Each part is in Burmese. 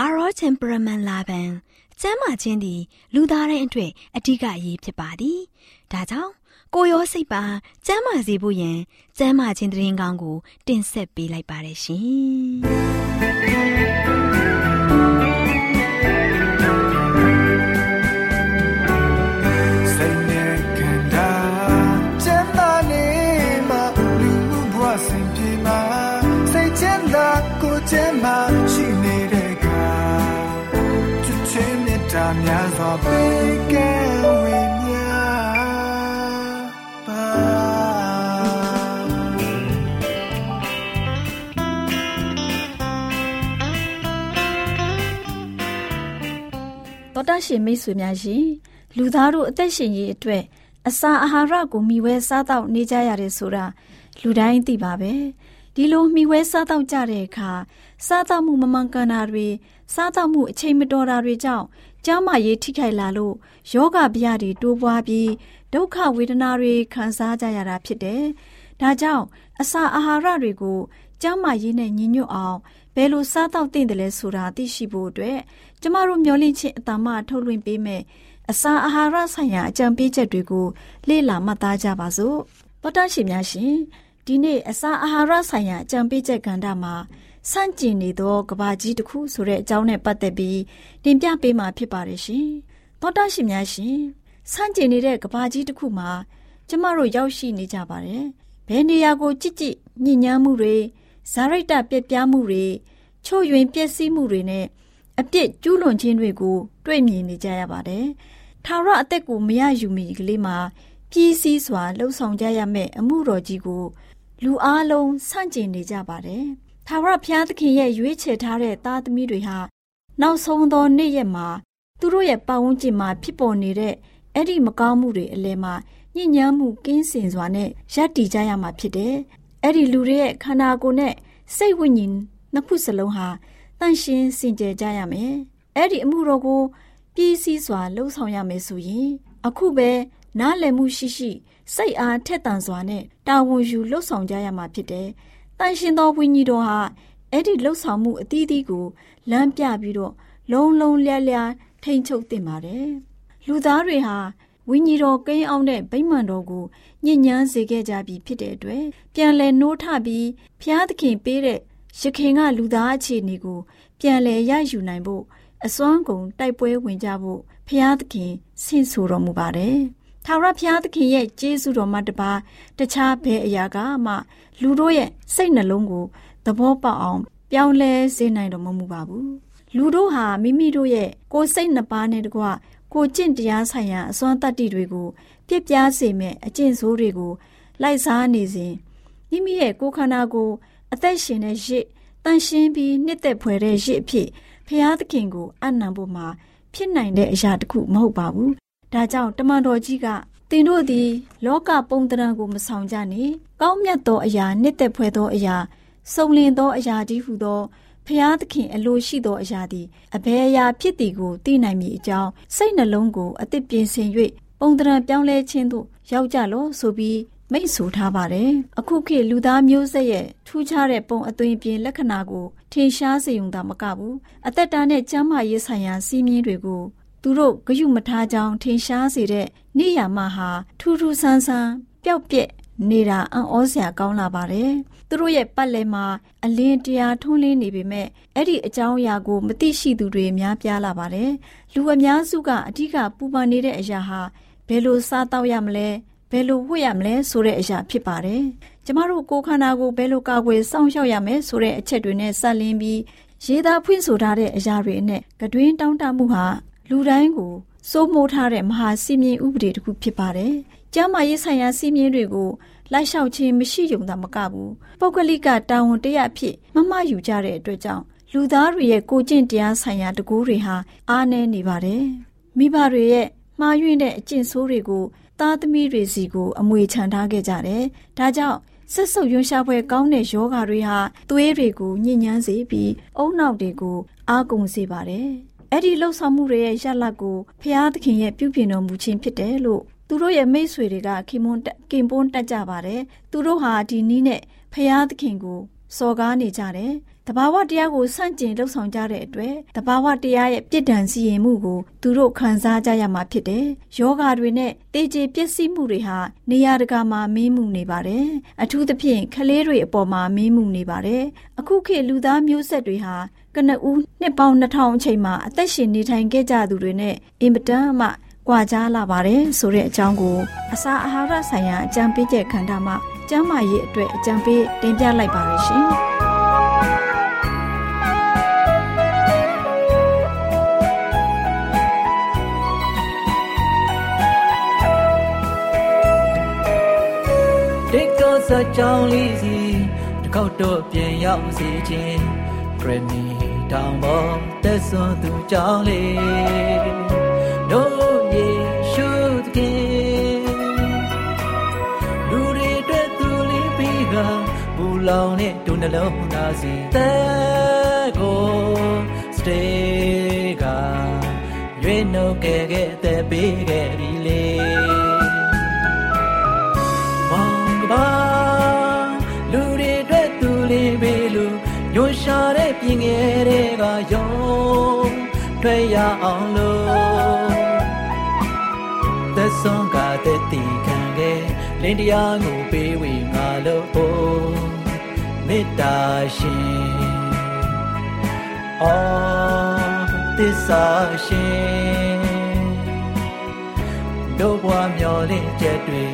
အာရော temperament လာပန်ကျမ်းမာခြင်းသည် လူသားတိုင်းအတွက်အထူးအရေးဖြစ်ပါသည်။ဒါကြောင့်ကိုရောစိတ်ပါကျမ်းမာစေဖို့ယင်ကျမ်းမာခြင်းတရင်ကောင်းကို တင်ဆက်ပေးလိုက်ပါတယ်ရှင်။ တော်တရှင်မိတ်ဆွေများရှင်လူသားတို့အသက်ရှင်ရေးအတွက်အစာအာဟာရကိုမျှဝဲစားတော့နေကြရတယ်ဆိုတာလူတိုင်းသိပါပဲဒီလိုမျှဝဲစားတော့ကြတဲ့အခါစားတော့မှုမမှန်ကန်တာတွေစားတော့မှုအချိန်မတော်တာတွေကြောင့်ကျန်းမာရေးထိခိုက်လာလို့ယောဂဗျာတွေတိုးပွားပြီးဒုက္ခဝေဒနာတွေခံစားကြရတာဖြစ်တယ်။ဒါကြောင့်အစာအာဟာရတွေကိုကျန်းမာရေးနဲ့ညီညွတ်အောင် ဘယ်လိုစားတော့သင့်တယ်လဲဆိုတာသိရှိဖို့အတွက်ကျမတို့မျှဝင့်ခြင်းအတ္တမထုတ်လွှင့်ပေးမယ်အစာအာဟာရဆိုင်ရာအကြံပေးချက်တွေကိုလေ့လာမှတ်သားကြပါစို့။တောတရှင်များရှင်ဒီနေ့အစာအာဟာရဆိုင်ရာအကြံပေးချက်ကဏ္ဍမှာဆန့်ကျင်နေသောကဘာကြီးတစ်ခုဆိုတဲ့အကြောင်းနဲ့ပတ်သက်ပြီးတင်ပြပေးမှာဖြစ်ပါတယ်ရှင်။သောတာရှင်များရှင်ဆန့်ကျင်နေတဲ့ကဘာကြီးတစ်ခုမှာကျမတို့ရောက်ရှိနေကြပါတယ်။ဘယ်နေရာကိုကြစ်ကြစ်ညဉ့်ညမ်းမှုတွေ ဇာရိတပြက်ပြားမှုတွေချို့ယွင်ပျက်စီးမှုတွေနဲ့အပြစ်ကျူးလွန်ခြင်းတွေကိုတွေ့မြင်နေကြရပါတယ်။ထာဝရအသက်ကိုမရယူမီကလေးမှာပြည်စည်းစွာလှုပ်ဆောင်ကြရမယ့်အမှုတော်ကြီးကိုလူအလုံးဆန့်ကျင်နေကြပါတယ်။ထာဝရဘုရားသခင်ရဲ့ရွေးချယ်ထားတဲ့သားသမီးတွေဟာနောက်ဆုံးသောနေ့ရက်မှာသူတို့ရဲ့ပတ်ဝန်းကျင်မှာဖြစ်ပေါ်နေတဲ့အဲ့ဒီမကောင်းမှုတွေအလယ်မှာညဉ့်ညမ်းမှုကင်းစင်စွာနဲ့ရပ်တည်ကြရမှာဖြစ်တယ်။ အဲ့ဒီလူတွေရဲ့ခန္ဓာကိုယ်နဲ့စိတ်ဝိညာဉ်နှစ်ခုစလုံးဟာတန့်ရှင်းစင်ကြယ်ကြရမယ်။အဲ့ဒီအမှုတော်ကိုပြည့်စည်စွာလှုပ်ဆောင်ရမယ်ဆိုရင်အခုပဲနားလည်မှုရှိရှိစိတ်အားထက်သန်စွာနဲ့တာဝန်ယူလှုပ်ဆောင်ကြရမှာဖြစ်တယ်။တန်ရှင်သောဝိညာဉ်တော်ဟာအဲ့ဒီလှုပ်ဆောင်မှုအသီးသီးကိုလမ်းပြပြီးတော့လုံးလုံးလျားလျားထိန်ချုပ်တင်ပါတယ်။လူသားတွေဟာ ဝိညာဉ်တော်ကိန်းအောင်တဲ့ဗိမာန်တော်ကိုညဉ့်ညမ်းစေခဲ့ကြပြီဖြစ်တဲ့အတွက်ပြန်လည်နှိုးထပြီးဖျားသခင်ပေးတဲ့ရခင်ကလူသားအခြေအနေကို ပြန်လည်ရယူနိုင်ဖို့အစွမ်းကုန်တိုက်ပွဲဝင်ကြဖို့ဖျားသခင်ဆင့်ဆိုတော်မူပါတယ်။ထာဝရဘုရားသခင်ရဲ့ကျေးဇူးတော်မှတပါတခြားဘယ်အရာကမှ လူတို့ရဲ့စိတ်နှလုံးကိုသဘောပေါက်အောင် ပြောင်းလဲစေနိုင်တော်မမူပါဘူးလူတို့ဟာမိမိတို့ရဲ့ကိုယ်စိတ်နှစ်ပါးနဲ့တကွ ကိုကျင့်တရားဆိုင်ရာအစွမ်းတတ္တိတွေကိုပြည့်ပြားစေမဲ့အကျင့်ဆိုးတွေကို လိုက်စားနေစဉ်မိမိရဲ့ကိုယ်ခန္ဓာကိုအသက်ရှင်တဲ့ရစ်တန်ရှင်းပြီးနှစ်သက်ဖွယ်တဲ့ရစ်အဖြစ်ဖျားသခင်ကိုအနံဖို့မှာဖြစ်နိုင်တဲ့အရာတစ်ခုမဟုတ်ပါဘူး။ဒါကြောင့်တမန်တော်ကြီးကသင်တို့သည် လောကပုံတရံကိုမဆောင်ကြနှင့်ကောင်းမြတ်သောအရာနှစ်သက်ဖွယ်သောအရာစုံလင်သောအရာကြီးဟုသော ဖျားသခင်အလိုရှိသောအရာသည်အဘယ်အရာဖြစ်သည်ကိုသိနိုင်မည်အကြောင်းစိတ်နှလုံးကိုအသစ်ပြင်ဆင်၍ပုံတရံပြောင်းလဲခြင်းသို့ရောက်ကြလောဆိုပြီးမိတ်ဆိုထားပါတယ်။အခုခေတ်လူသားမျိုးဆက်ရဲ့ထူးခြားတဲ့ပုံအသွင်ပြင်လက္ခဏာကိုထင်ရှားစေုံသာမကဘူး။အသက်တာနဲ့ကျန်းမာရေးဆိုင်ရာစီးမြင်တွေကိုသူတို့ဂရုမထားကြောင်းထင်ရှားစေတဲ့နေရာမှာဟာထူးထူးဆန်းဆန်းပျောက်ပြက် နေတာအံ့ဩစရာကောင်းလာပါတယ်။သူတို့ရဲ့ပတ်လည်မှာအလင်းတရားထွန်းလင်းနေပေမဲ့အဲ့ဒီအကြောင်းအရာကိုမသိရှိသူတွေများပြားလာပါတယ်။လူအများစုကအဓိကပူပန်နေတဲ့အရာဟာဘယ်လိုစားတော့ရမလဲဘယ်လိုဝတ်ရမလဲဆိုတဲ့အရာဖြစ်ပါတယ်။ကျမတို့ကိုယ်ခန္ဓာကိုဘယ်လိုကာကွယ်စောင့်ရှောက်ရမလဲဆိုတဲ့အချက်တွေနဲ့ဆက်လင်းပြီးရေးသားဖွင့်ဆိုထားတဲ့အရာတွေနဲ့ကတွင်တောင်းတမှုဟာလူတိုင်းကိုစိုးမိုးထားတဲ့မဟာစီမင်းဥပဒေတစ်ခုဖြစ်ပါတယ်။ ကျမ်းမာရေးဆိုင်ရာစီမင်းတွေကိုလိုက်လျှောက်ခြင်းမရှိုံသာမကဘူး။ပုဂ္ဂလိကတာဝန်တရအဖြစ်မမယူကြတဲ့အတွက်ကြောင့်လူသားတွေရဲ့ကိုကျင့်တရားဆိုင်ရာတကူတွေဟာအားနည်းနေပါတယ်။မိဘတွေရဲ့မှားယွင်းတဲ့အကျင့်ဆိုးတွေကိုသားသမီးတွေစီကိုအမွေချန်ထားခဲ့ကြတယ်။ဒါကြောင့်ဆက်ဆုပ်ရွှရှားပွဲကောင်းတဲ့ယောဂါတွေဟာသွေးတွေကိုညှဉ်းညမ်းစေပြီးအုံနောက်တွေကိုအားကုန်စေပါတယ်။အဲ့ဒီလှုပ်ဆောင်မှုတွေရဲ့ရလတ်ကိုဖျားသခင်ရဲ့ပြုပြင်တော်မူခြင်းဖြစ်တယ်လို့ သူတို့ရဲ့မိတ်ဆွေတွေကခင်မွန်းကင်ပွန်းတက်ကြပါတယ်။သူတို့ဟာဒီနီးနဲ့ဖျားသခင်ကိုစော်ကားနေကြတယ်တဘာဝတရားကိုဆန့်ကျင်လှုပ်ဆောင်ကြတဲ့အတွက်တဘာဝတရားရဲ့ပြစ်ဒဏ်စီရင်မှုကိုသူတို့ခံစားကြရမှာဖြစ်တယ်။ယောဂါတွေနဲ့တေကျေပျက်စီးမှုတွေဟာနေရာတကာမှာမင်းမှုနေပါတယ်။အထူးသဖြင့်ကလေးတွေအပေါ်မှာမင်းမှုနေပါတယ်။အခုခေတ်လူသားမျိုးဆက်တွေဟာကနဦးနှစ်ပေါင်း2000အချိန်မှာအသက်ရှင်နေထိုင်ခဲ့ကြသူတွေနဲ့အင်မတန်မှ ကွာကြားလာပါတယ်ဆိုတဲ့အကြောင်းကိုအစာအာဟာရဆိုင်ရာအကြံပေးချက်ခန္ဓာမှာကျန်းမာရေးအတွက်အကြံပေးတင်ပြလိုက်ပါရရှင်။စကြောင်းလေးစီတကောက်တော့ပြန်ရောက်စေခြင်းဂရနီတောင်ပေါ်သက်စွန်သူကြောင်းလေး လောင်နဲ့ဒုနှလုံးသားစီတဲ့ကိုစတေးကရွေးနှုတ်ခဲ့ခဲ့တဲ့ပေးခဲ့ပြီလေမောင်ကပါလေးပဲလို့ညွှန်ရှာတဲ့ပြင်ငယ်တွေကရောတွေ့ရအောင်လို့သက်ဆုံးကတဲ့တီခံခဲ့လင်းတရားကိုပေးဝေငါလို့ မေတ္တာရှင်အော်သစ္စာရှင်တို့ဘွားမျောလင့်ချက်တွေ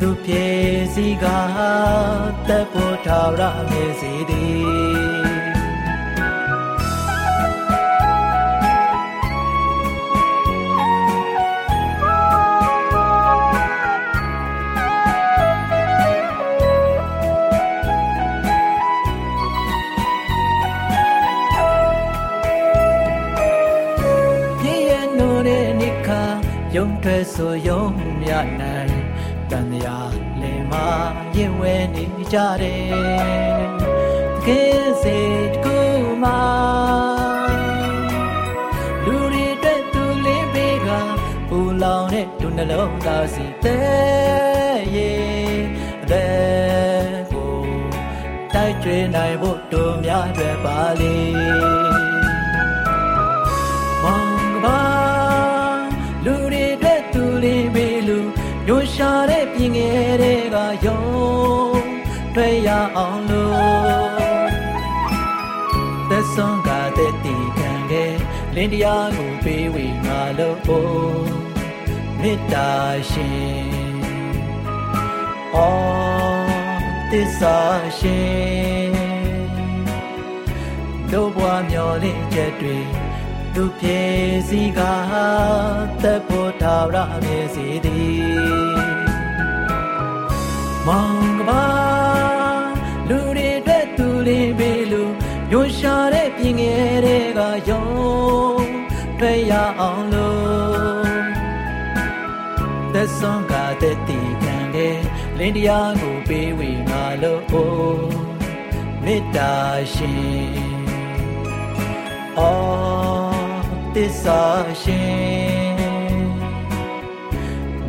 သူပြေစီကတပ်ဖို့ထာဝရမေစီသည် ယုံထွက်ဆိုယုံမြနိုင်တန်ရာလေမာရင်ဝဲနေကြတယ်တကယ်စေတကူမာလူတွေအတွက်သူလေးပေးကပူလောင်တဲ့လူနှလုံးသားစီတဲ့ရဲ့တဲ့ကိုတိုက်ကျွေးနိုင်ဖို့တို့များအတွက်ပါလေ တဲ့ပြင်ငယ်တွေကယုံတွေ့ရအောင်လို့သက်ဆုံးကတဲ့တီခံခဲ့လင်းတရားကိုပေးဝေငါလို့မေတ္တာရှင်အော်သစ္စာရှင်တို့ဘွားမျောလင့်ချက်တွေသူပြေစီကသက်ဖို့ထာဝရမြေစီသည် မောင်ကပါလူတွေအတွက်သူလေးပေးလူညယွန်ရှာတဲ့ပြင်ငယ်တွေကယုံတွေ့ရအောင်လို့သက်ဆုံးကတဲ့တီခံတဲ့လင်းတရားကိုပေးဝေငါလို့မေတ္တာရှင်အော်သစ္စာရှင်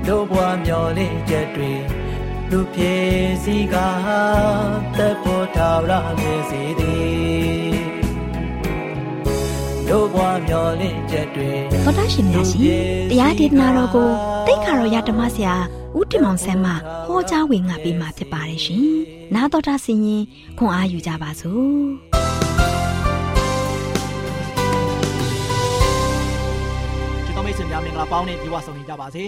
တို့ဘွားမျောလင့်ချက်တွေ လူပြေစီကတပ်ဖို့ထာဝရမြည်စီသည်တို့ဘွားမျောလင့်ချက်တွေသောတာရှင်များရှင်တရားဒေသနာတော်ကိုတိတ်ခါတော်ရဓမ္မဆရာဦးတင်မောင်ဆန်းမှဟောကြားဝင်ငါပေးมาဖြစ်ပါတယ်ရှင်။나တော်တာဆင်ရင်ခွန်အားယူကြပါစို့။များမင်္ဂလာပေါင်းနဲ့ပြေဝဆုံနေကြပါစေ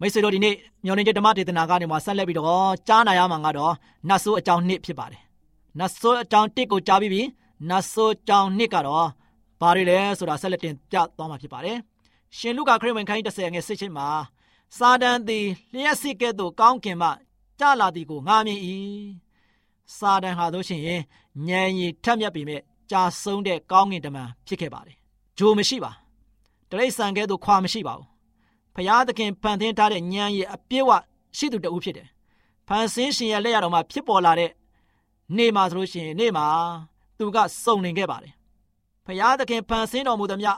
မိတ်ဆွေတို့ဒီနေ့မျော်လင့်ချက်ဓမ္မဒေသနာကနေမှာဆက်လက်ပြီးတော့ကြားနာရမှာကတော့နတ်ဆိုးအကြောင်းနှစ်ဖြစ်ပါတယ်နတ်ဆိုးအကြောင်းတစ်ကိုကြားပြီးပြီနတ်ဆိုးအကြောင်းနှစ်ကတော့ဘာတွေလဲဆိုတာဆက်လက်တင်ပြသွားမှာဖြစ်ပါတယ်ရှင်လုကာခရစ်ဝင်ခိုင်း30ငယ်စစ်ချင်းမှာစာတန်သည်လျှက်စစ်ကဲ့သို့ကောင်းကင်မှကြလာသည်ကိုငားမြင်၏စာတန်ဟာတို့ရှင်ရင်ဉာဏ်ရည်ထက်မြက်ပေမဲ့ကြာဆုံးတဲ့ကောင်းကင်တမန်ဖြစ်ခဲ့ပါတယ်ဂျိုမရှိပါတရိษံကဲ့သို့ခွာမရှိပါဘူး ဖရာသခင်ဖန်ဆင်းထားတဲ့ဉာဏ်ရည်အပြည့်ဝရှိသူတဦးဖြစ်တယ်ဖန်ဆင်းရှင်ရဲ့လက်ရတော်မှာဖြစ်ပေါ်လာတဲ့နေ့မှာဆိုလို့ရှိရင်နေ့မှာသူကစုံလင်ခဲ့ပါတယ်ဖရာသခင်ဖန်ဆင်းတော်မူသည်မြ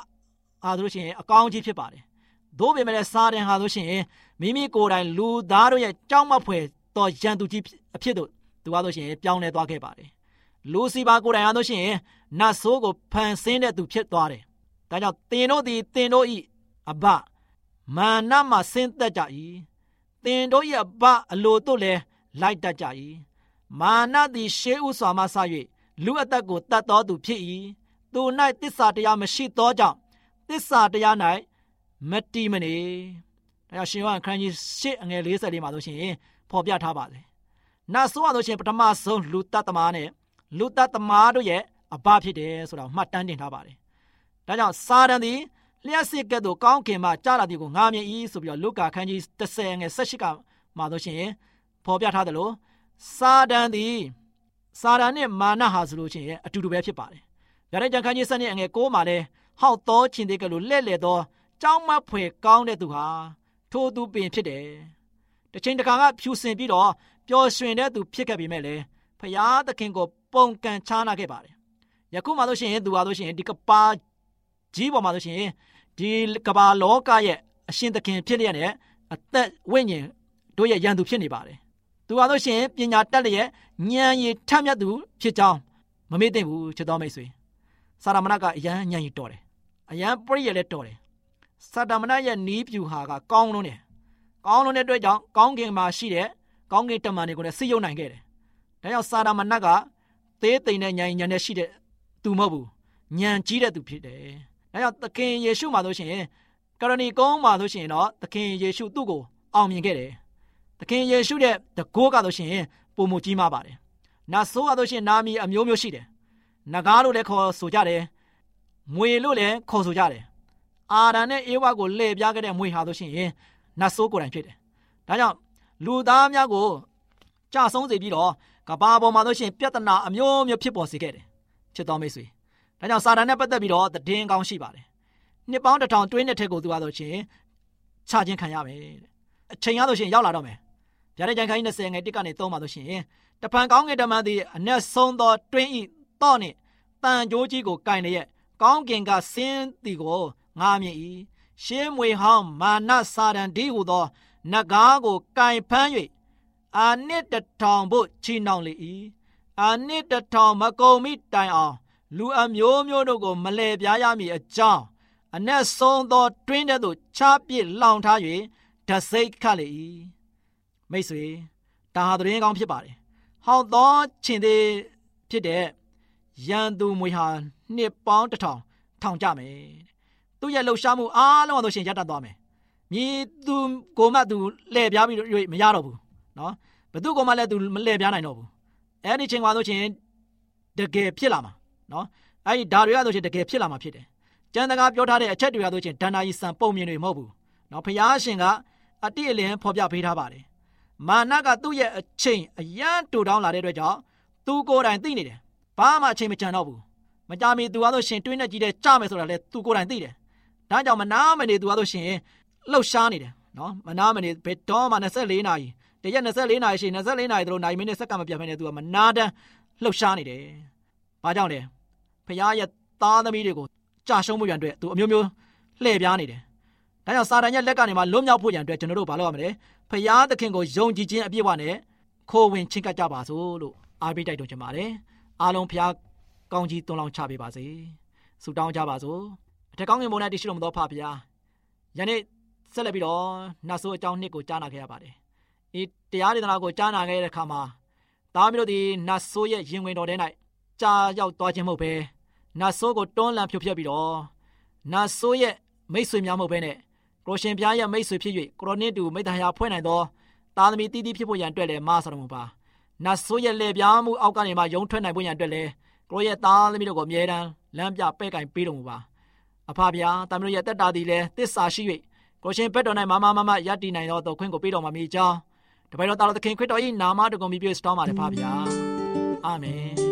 အားဆိုလို့ရှိရင်အကောင်းကြီးဖြစ်ပါတယ်သို့ပေမဲ့စာတန်ဟာဆိုရှင်မိမိကိုယ်တိုင်လူသားတို့ရဲ့ကြောက်မဖွယ်သောရန်သူကြီးအဖြစ်တို့သူကားဆိုရှင်ပြောင်းလဲသွားခဲ့ပါတယ်လူစီပါကိုယ်တိုင်အားဆိုရှင်နတ်ဆိုးကိုဖန်ဆင်းတဲ့သူဖြစ်သွားတယ်ဒါကြောင့်သင်တို့သည်သင်တို့၏အဘ မာနမှဆင်းသက်ကြ၏သင်တို့၏အဘအလိုတို့လည်းလိုက်တတ်ကြ၏မာနသည်ရှေးဥစွာမှဆ၍လူအသက်ကိုတတ်တော်သူဖြစ်၏သူ၌တစ္ဆာတရားမရှိသောကြောင့်တစ္ဆာတရား၌မတီးမနေဒါကြောင့်ရှင်ယောဟန်ခန်းကြီး၈အငယ်40လေးမှာဆိုရှင်ဖော်ပြထားပါလေနတ်ဆိုးရဆိုရှင်ပထမဆုံးလူတတ်သမားနဲ့လူတတ်သမားတို့ရဲ့အဘဖြစ်တယ်ဆိုတာမှတ်တမ်းတင်ထားပါတယ်ဒါကြောင့်စာတန်သည် လျှက်စစ်ကဲ့သို့ကောင်းကင်မှကြားလာသည်ကိုငားမြင်၏ဆိုပြီးတော့လုကာခန်းကြီး30ငယ်18ကမှာတော့ရှင်ဖော်ပြထားတယ်လို့စာတန်သည်စာတန်နဲ့မာနဟာဆိုလို့ချင်းအတူတူပဲဖြစ်ပါတယ်။ဗျာဒိတ်ကြံခန်းကြီးစနစ်အငယ်6မှာလဲဟောက်တော်ချင်းတဲ့ကလို့လက်လက်သောကြောင်းမဖွယ်ကောင်းတဲ့သူဟာထိုသူပင်ဖြစ်တယ်။တစ်ချိန်တစ်ခါကဖြူစင်ပြီးတော့ပျော်ရွှင်တဲ့သူဖြစ်ခဲ့ပေမဲ့လည်းဖရာသခင်ကိုပုံကန်ချားနာခဲ့ပါတယ်။ယခုမှဆိုရှင်သူဟာဆိုရှင်ဒီကပါ ကြီးပေါ်မှာဆိုရှင်ဒီကမ္ဘာလောကရဲ့အရှင်သခင်ဖြစ်လျက်နဲ့အသက်ဝိညာဉ်တို့ရဲ့ရန်သူဖြစ်နေပါတယ်။သူဟာဆိုရှင်ပညာတတ်လျက်ဉာဏ်ရည်ထက်မြတ်သူဖြစ်ကြောင်းမမေ့သင့်ဘူးချစ်တော်မိတ်ဆွေ။စာရမဏကအယံဉာဏ်ရည်တော်တယ်။အယံပရိယလည်းတော်တယ်။စာတမဏရဲ့နီးပြူဟာကကောင်းလုံးတယ်။ကောင်းလုံးတဲ့အတွက်ကြောင့်ကောင်းကင်မှာရှိတဲ့ကောင်းကင်တမန်တွေကိုလည်းစိတ်ယုံနိုင်ခဲ့တယ်။ဒါကြောင့်စာရမဏကသေးသိမ့်တဲ့ဉာဏ်ဉာဏ်နဲ့ရှိတဲ့သူမဟုတ်ဘူး။ဉာဏ်ကြီးတဲ့သူဖြစ်တယ်။။ ဒါကြောင့်သခင်ယေရှုမှာဆိုရှင်ကရဏီကုန်းမှာဆိုရှင်တော့သခင်ယေရှုသူ့ကိုအောင်မြင်ခဲ့တယ်။သခင်ယေရှုရဲ့တကိုးကဆိုရှင်ပုံမကြီးမားပါတယ်။နတ်ဆိုးကဆိုရှင်နာမည်အမျိုးမျိုးရှိတယ်။နဂါးလို့လည်းခေါ်ဆိုကြတယ်။မွေလို့လည်းခေါ်ဆိုကြတယ်။အာရန်နဲ့အေဝါကိုလှည့်ပြားခဲ့တဲ့မွေဟာဆိုရှင်နတ်ဆိုးကိုယ်တိုင်ဖြစ်တယ်။ဒါကြောင့်လူသားများကိုကြဆုံးစေပြီးတော့ကဘာပေါ်မှာဆိုရှင်ပြဿနာအမျိုးမျိုးဖြစ်ပေါ်စေခဲ့တယ်။ချစ်တော်မိတ်ဆွေ။ ဒါကြောင့်စာတန်နဲ့ပတ်သက်ပြီးတော့တည်င်းကောင်းရှိပါတယ်နှစ်ပေါင်းတစ်ထောင်တွင်းနှစ်ထက်ကိုသူရဆိုချင်းချခြင်းခံရမယ်အချိန်ရဆိုရှင်ရောက်လာတော့မယ်ဗျာဒိတ်ကြံခိုင်း20ငယ်တစ်ကနေ3ပါဆိုရှင်တဖန်ကောင်းကင်တမန်သည်အ내ဆုံးသောတွင်းဤတော့နှင့်တန်ကြိုးကြီးကိုကင်လျက်ကောင်းကင်ကဆင်းသည်ကိုငားမြင်၏ရှေးမွေဟောင်းမာနစာတန်ဒီဟုသောနဂါးကိုကင်ဖမ်း၍အာနစ်တထောင်ဖို့ချီနှောင်လေ၏အာနစ်တထောင်မကုံမိတိုင်အောင် လူအမျိုးမျိုးတို့ကို မလဲပြားရမည်အကြောင်းအ내ဆုံးသော တွင်းတဲ့သို့ချပစ်လောင်ထား၍ဓစိတ်ခတ်လေ၏မိတ်ဆွေဒါဟာသတင်းကောင်းဖြစ်ပါတယ်ဟောက်သောခြင်းသေးဖြစ်တဲ့ရန်သူမွေဟာနှစ်ပေါင်းတစ်ထောင်ထောင်ကြမယ်သူ့ရဲ့လှုပ်ရှားမှုအားလုံးဆိုရှင်ရပ်တတ်သွားမယ်မြည်သူကိုမှသူလှည့်ပြားပြီးမရတော့ဘူးနော်ဘသူကမှလည်းသူမလှည့်ပြားနိုင်တော့ဘူးအဲ့ဒီချိန်မှာဆိုရှင်တကယ်ဖြစ်လာမှာ နော်အဲ့ဒီဒါတွေကဆိုရှင်တကယ်ဖြစ်လာမှာဖြစ်တယ်ကျမ်းစကားပြောထားတဲ့အချက်တွေကဆိုရှင်ဒဏ္ဍာရီစံပုံမြင်တွေမဟုတ်ဘူးနော်ဖျားရှင်ကအတိအလင်းဖော်ပြပေးထားပါတယ်မာနကသူ့ရဲ့အချိန်အရန်တူတောင်းလာတဲ့အတွက်ကြောင့်သူကိုယ်တိုင်သိနေတယ်ဘာမှအချိန်မကြံတော့ဘူးမကြမီသူကားဆိုရှင်တွင်းနဲ့ကြီးတဲ့ကြမယ်ဆိုတာလေသူကိုယ်တိုင်သိတယ်ဒါကြောင့်မနာမနေသူကားဆိုရှင်လှုပ်ရှားနေတယ်နော်မနာမနေဘယ်တော့မှ24နာရီတရက်24နာရီရှိ24နာရီတို့နိုင်မင်းနဲ့စက္ကန့်မပြတ်ဖဲနဲ့သူကမနာတမ်းလှုပ်ရှားနေတယ်ဘာကြောင့်လဲ ဖခင်ရဲ့သားသမီးတွေကိုကြာရှုံးမှုရန်အတွက်သူအမျိုးမျိုးလှည့်ပြားနေတယ်ဒါကြောင့်စာတန်ရဲ့လက်ကနေမှလွတ်မြောက်ဖို့ရန်အတွက်ကျွန်တော်တို့ဘာလုပ်ရမလဲဖခင်သခင်ကိုယုံကြည်ခြင်းအပြည့်အဝနဲ့ခိုးဝင်ချင်းကပ်ကြပါစို့လို့အားပေးတိုက်တွန်းချင်ပါတယ်အားလုံးဖခင်ကောင်းကြီးသွန်လောင်းချပေးပါစေဆုတောင်းကြပါစို့အထက်ကောင်းငင်ဘုံ၌တရှိတော်မူသောဖဖခင်ယနေ့ဆက်လက်ပြီးတော့နတ်ဆိုးအကြောင်းနှစ်ကိုကြားနာခဲ့ရပါတယ်ဒီတရားဒေသနာကိုကြားနာခဲ့တဲ့အခါမှာသားမျိုးတို့ဒီနတ်ဆိုးရဲ့ရင်ဝင်တော်ထဲ၌ကြားရောက်သွားခြင်းမဟုတ်ပဲ နတ်ဆိုးကိုတွန်းလှန်ဖြိုဖျက်ပြီးတော့နတ်ဆိုးရဲ့မိတ်ဆွေများမဟုတ်ပဲနဲ့ကိုရှင်ပြားရဲ့မိတ်ဆွေဖြစ်၍ကိုရိုနစ်တူမိသားစုဖွဲ့နိုင်သောသားသမီးတီးတီးဖြစ်ဖို့ရန်အတွက်လည်းမဆတော်မူပါနတ်ဆိုးရဲ့လေပြားမှုအောက်ကနေမှယုံထွက်နိုင်ဖို့ရန်အတွက်လည်းကိုရဲ့သားသမီးတို့ကိုအမြဲတမ်းလမ်းပြပဲ့ကင်ပေးတော်မူပါအဖဗျာသားသမီးတို့ရဲ့တက်တာသည်လည်းတစ္ဆာရှိ၍ကိုရှင်ဘက်တော်၌မမမမယက်တည်နိုင်သောခွင့်ကိုပေးတော်မှာမိကြောင်းတပည့်တော်သားတော်သခင်ခရစ်တော်၏နာမတော်ကိုမြည်ပြစတောင်းပါလေဖဗျာအာမင်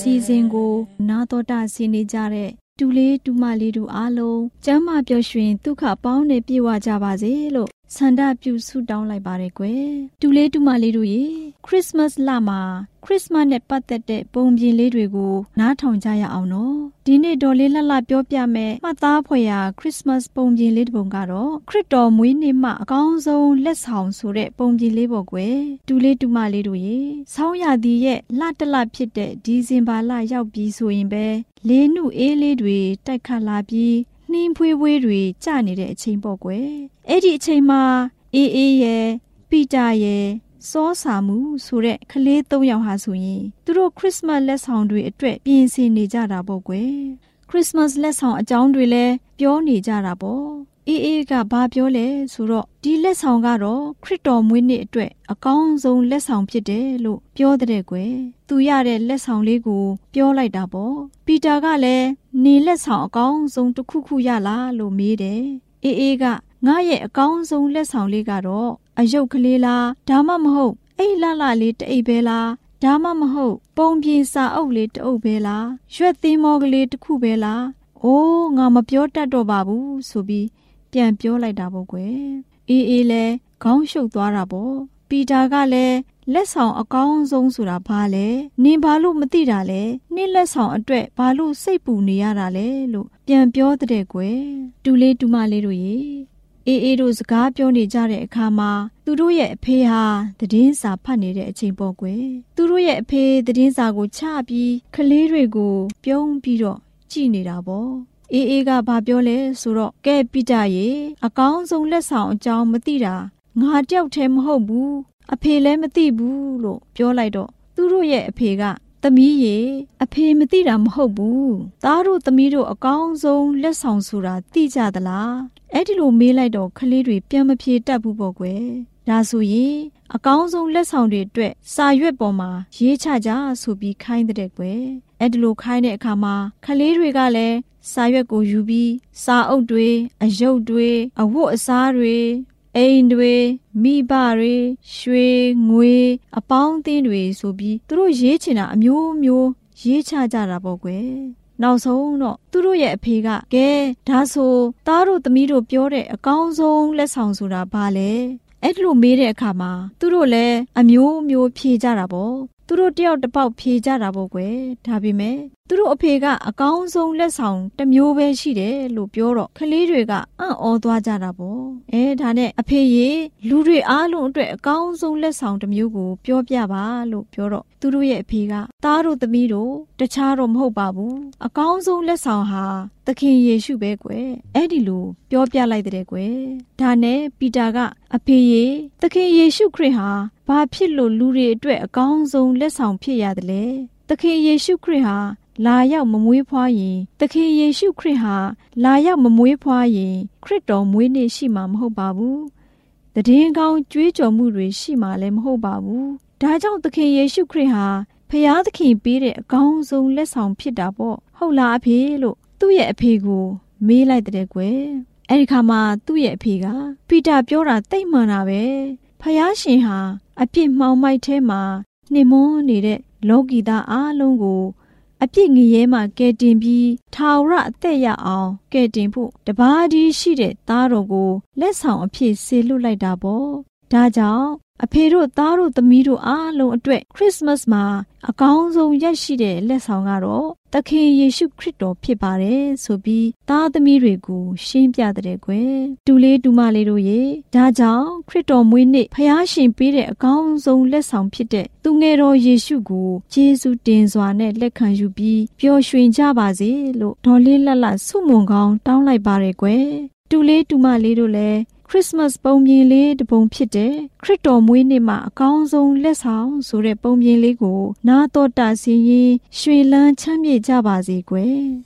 စီအစဉ်ကို နာတော်တာဆင်းနေကြတဲ့တူလေးတူမလေးတို့အားလုံးကျမ်းမာပျော်ရွှင်ဒုက္ခပေါင်းနဲ့ပြေဝကြပါစေလို့ ဆန္ဒပြုဆုတောင်းလိုက်ပါတယ်ကွယ်တူလေးတူမလေးတို့ရေခရစ်စမတ်လမှာခရစ်စမတ်နဲ့ပတ်သက်တဲ့ပုံပြင်လေးတွေကိုနားထောင်ကြရအောင်နော်ဒီနေ့တော်လေးလှလှပြောပြမယ်မှတ်သားဖွယ်ရာခရစ်စမတ်ပုံပြင်လေးတစ်ပုံကတော့ခရစ်တော်မွေးနေ့မှအကောင်းဆုံးလက်ဆောင်ဆိုတဲ့ပုံပြင်လေးပေါ့ကွယ်တူလေးတူမလေးတို့ရေဆောင်းရာသီရဲ့လတလဖြစ်တဲ့ဒီဇင်ဘာလရောက်ပြီဆိုရင်ပဲလေးနုအေးလေးတွေတိုက်ခတ်လာပြီး နှင်းဖွေးဖွေးတွေကျနေတဲ့အချိန်ပေါ့ကွယ်အဲ့ဒီအချိန်မှာအေးအေးရဲ့ပီတာရဲ့စောစာမှုဆိုတဲ့ကလေး၃ယောက်ဟာဆိုရင်သူတို့ခရစ်စမတ်လက်ဆောင်တွေအတွက်ပြင်ဆင်နေကြတာပေါ့ကွယ်ခရစ်စမတ်လက်ဆောင်အကြောင်းတွေလည်းပြောနေကြတာပေါ့ခအေးအေးကဘာပြောလဲဆိုတော့ဒီလက်ဆောင်ကတော့ခရစ်တော်မွေးနေ့အတွက်အကောင်းဆုံးလက်ဆောင်ဖြစ်တယ်လို့ပြောတဲ့ကွယ်သူရတဲ့လက်ဆောင်လေးကို ပြောလိုက်တာပေါ့ပီတာကလည်း နေလက်ဆောင်အကောင်းဆုံးတစ်ခုခုရလားလို့မေးတယ်အေးအေးကငါရဲ့အကောင်းဆုံးလက်ဆောင်လေးကတော့အယုတ်ကလေးလားဒါမှမဟုတ်အိတ်လှလှလေးတအိတ်ပဲလားဒါမှမဟုတ် ပုံပြေစာအုပ်လေးတအုပ်ပဲလားရွက်သင်းမောကလေးတစ်ခုပဲလားအိုးငါမပြောတတ်တော့ပါဘူးဆိုပြီးပြန်ပြောလိုက်တာပေါ့ကွယ်အေးအေးလဲခေါင်းရှုပ်သွားတာပေါ့ ပီတာကလည်းလက်ဆောင်အကောင်းဆုံးဆိုတာဘာလဲနင်ဘာလို့မသိတာလဲနင့်လက်ဆောင်အတွက်ဘာလို့စိတ်ပူနေရတာလဲလို့ပြန်ပြောတဲ့ကွယ်တူလေးတူမလေးတို့ရေအေးအေးတို့စကားပြောနေကြတဲ့အခါမှာသူတို့ရဲ့အဖေဟာသတင်းစာဖတ်နေတဲ့အချိန်ပေါ့ကွယ်သူတို့ရဲ့အဖေသတင်းစာကိုချပြီးကလေးတွေကို ပြုံးပြီးတော့ကြည်နေတာပေါ့အေးအေးကဘာပြောလဲဆိုတော့ကဲပိတရေအကောင်းဆုံးလက်ဆောင်အကြောင်းမသိတာ ငါတယောက်တည်းမဟုတ်ဘူးအဖေလည်းမသိဘူးလို့ပြောလိုက်တော့သူတို့ရဲ့အဖေကသမီးရေအဖေမသိတာမဟုတ်ဘူးသားတို့သမီးတို့အကောင်းဆုံးလက်ဆောင်ဆိုတာသိကြသလားအဲ့ဒီလိုမေးလိုက်တော့ကလေးတွေပြန်မဖြေတတ်ဘူးပေါ့ကွယ်ဒါဆိုရင်အကောင်းဆုံးလက်ဆောင်တွေအတွက်စာရွက်ပေါ်မှာရေးချကြဆိုပြီးခိုင်းတဲ့ကွယ်အဲ့ဒီလိုခိုင်းတဲ့အခါမှာကလေးတွေကလည်းစာရွက်ကိုယူပြီးစာအုပ်တွေအယုတ်တွေအဝတ်အစားတွေ အိမ်တွေမိဘတွေရွှေငွေ အပေါင်းအသင်းတွေဆိုပြီးသူတို့ရေးချင်တာအမျိုးမျိုးရေးချကြတာပေါ့ကွယ်နောက်ဆုံးတော့သူတို့ရဲ့အဖေကကဲဒါဆိုသားတို့သမီးတို့ပြောတဲ့အကောင်းဆုံးလက်ဆောင်ဆိုတာဘာလဲအဲ့လိုမေးတဲ့အခါမှာသူတို့လည်းအမျိုးမျိုးဖြေကြတာပေါ့သူတို့တယောက်တစ်ပေါက်ဖြေကြတာပေါ့ကွယ်ဒါပေမဲ့ သူတို့အဖေကအကောင်းဆုံးလက်ဆောင်တစ်မျိုးပဲရှိတယ်လို့ပြောတော့ကလေးတွေကအံ့ဩသွားကြတာပေါ့အဲဒါနဲ့အဖေရေလူတွေအားလုံးအတွက်အကောင်းဆုံးလက်ဆောင်တစ်မျိုးကိုပြောပြပါလို့ပြောတော့သူတို့ရဲ့အဖေကသားတို့သမီးတို့တခြားတော့မဟုတ်ပါဘူးအကောင်းဆုံးလက်ဆောင်ဟာသခင်ယေရှုပဲကွယ်အဲ့ဒီလိုပြောပြလိုက်တဲ့ကွယ်ဒါနဲ့ပီတာကအဖေရေသခင်ယေရှုခရစ်ဟာဘာဖြစ်လို့လူတွေအတွက်အကောင်းဆုံးလက်ဆောင်ဖြစ်ရတယ်လဲသခင်ယေရှုခရစ်ဟာ လာရောက်မမွေးဖွားရင်သခင်ယေရှုခရစ်ဟာလာရောက်မမွေးဖွားရင်ခရစ်တော်မွေးနေ့ရှိမှာမဟုတ်ပါဘူး။တည်င်းကောင်းကြွေးကြော်မှုတွေရှိမှာလည်းမဟုတ်ပါဘူး။ဒါကြောင့်သခင်ယေရှုခရစ်ဟာဖျားသခင်ပေးတဲ့အကောင်းဆုံးလက်ဆောင်ဖြစ်တာပေါ့။ဟုတ်လားအဖေလို့သူ့ရဲ့အဖေကိုမေးလိုက်တဲ့ကွယ်။အဲဒီခါမှာသူ့ရဲ့အဖေကပီတာပြောတာတိတ်မှန်တာပဲ။ဖျားရှင်ဟာအပြစ်မှောင်မိုက်ထဲမှာနှိမွန်းနေတဲ့လောကီသားအလုံးကို အပြစ်ငရဲမှကဲတင်ပြီးထာဝရအသက်ရအောင်ကဲတင်ဖို့တပါးဒီရှိတဲ့သားတော်ကိုလက်ဆောင်အဖြစ်ဆေလွတ်လိုက်တာပေါ့ဒါကြောင့် အဖေတို့သားတို့သမီးတို့အားလုံးအတွက်ခရစ်စမတ်မှာအကောင်းဆုံးရရှိတဲ့လက်ဆောင်ကတော့သခင်ယေရှုခရစ်တော်ဖြစ်ပါတယ်ဆိုပြီးသားသမီးတွေကိုရှင်းပြတဲ့ကွယ်တူလေးတူမလေးတို့ရေဒါကြောင့်ခရစ်တော်မွေးနေ့ဖျားရှင်ပေးတဲ့အကောင်းဆုံးလက်ဆောင်ဖြစ်တဲ့သူငယ်တော်ယေရှုကိုယေရှုတင်စွာနဲ့လက်ခံယူပြီးပျော်ရွှင်ကြပါစေလို့ဒေါ်လေးလက်လက်ဆုမွန်ကောင်းတောင်းလိုက်ပါရယ်ကွယ်တူလေးတူမလေးတို့လည်း ခရစ်စမတ်ပုံပြင်လေးတစ်ပုံဖြစ်တဲ့ခရစ်တော်မွေးနေ့မှာအကောင်းဆုံးလက်ဆောင်ဆိုတဲ့ပုံပြင်လေးကို နာတော်တာစီရင်ရွှေလန်းချမ်းမြေ့ကြပါစေကွယ်